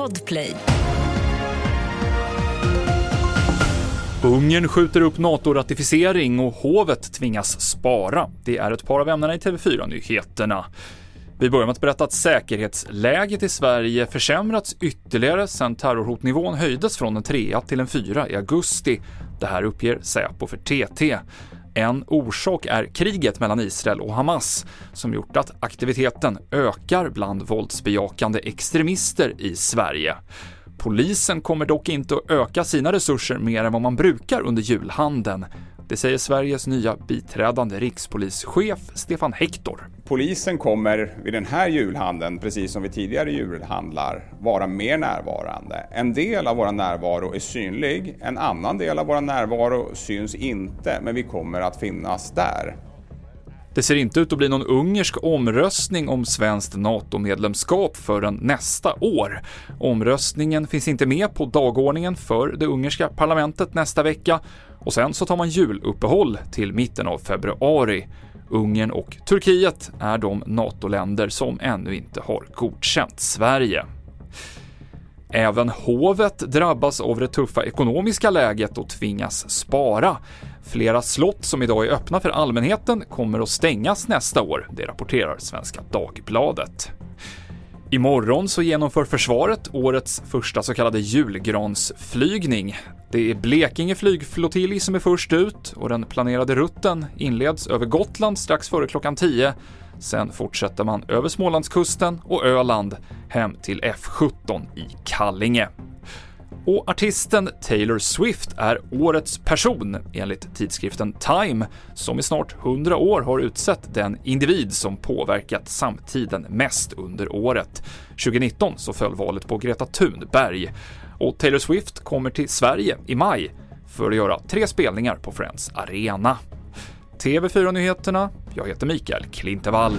Podplay. Ungern skjuter upp NATO-ratificering och hovet tvingas spara. Det är ett par av ämnena i TV4-nyheterna. Vi börjar med att berätta att säkerhetsläget i Sverige försämrats ytterligare sedan terrorhotnivån höjdes från en trea till en fyra i augusti. Det här uppger Säpo för TT. En orsak är kriget mellan Israel och Hamas som gjort att aktiviteten ökar bland våldsbejakande extremister i Sverige. Polisen kommer dock inte att öka sina resurser mer än vad man brukar under julhandeln. Det säger Sveriges nya biträdande rikspolischef Stefan Hector. Polisen kommer vid den här julhandeln, precis som vid tidigare julhandlar, vara mer närvarande. En del av vår närvaro är synlig, en annan del av vår närvaro syns inte, men vi kommer att finnas där. Det ser inte ut att bli någon ungersk omröstning om svenskt NATO-medlemskap förrän nästa år. Omröstningen finns inte med på dagordningen för det ungerska parlamentet nästa vecka och sen så tar man juluppehåll till mitten av februari. Ungern och Turkiet är de NATO-länder som ännu inte har godkänt Sverige. Även hovet drabbas av det tuffa ekonomiska läget och tvingas spara. Flera slott som idag är öppna för allmänheten kommer att stängas nästa år, det rapporterar Svenska Dagbladet. Imorgon så genomför försvaret årets första så kallade julgransflygning. Det är Blekinge flygflottilj som är först ut och den planerade rutten inleds över Gotland strax före klockan 10. Sen fortsätter man över Smålandskusten och Öland hem till F17 i Kallinge. Och artisten Taylor Swift är årets person enligt tidskriften Time, som i snart 100 år har utsett den individ som påverkat samtiden mest under året. 2019 så föll valet på Greta Thunberg och Taylor Swift kommer till Sverige i maj för att göra tre spelningar på Friends Arena. TV4-nyheterna, jag heter Mikael Klintevall.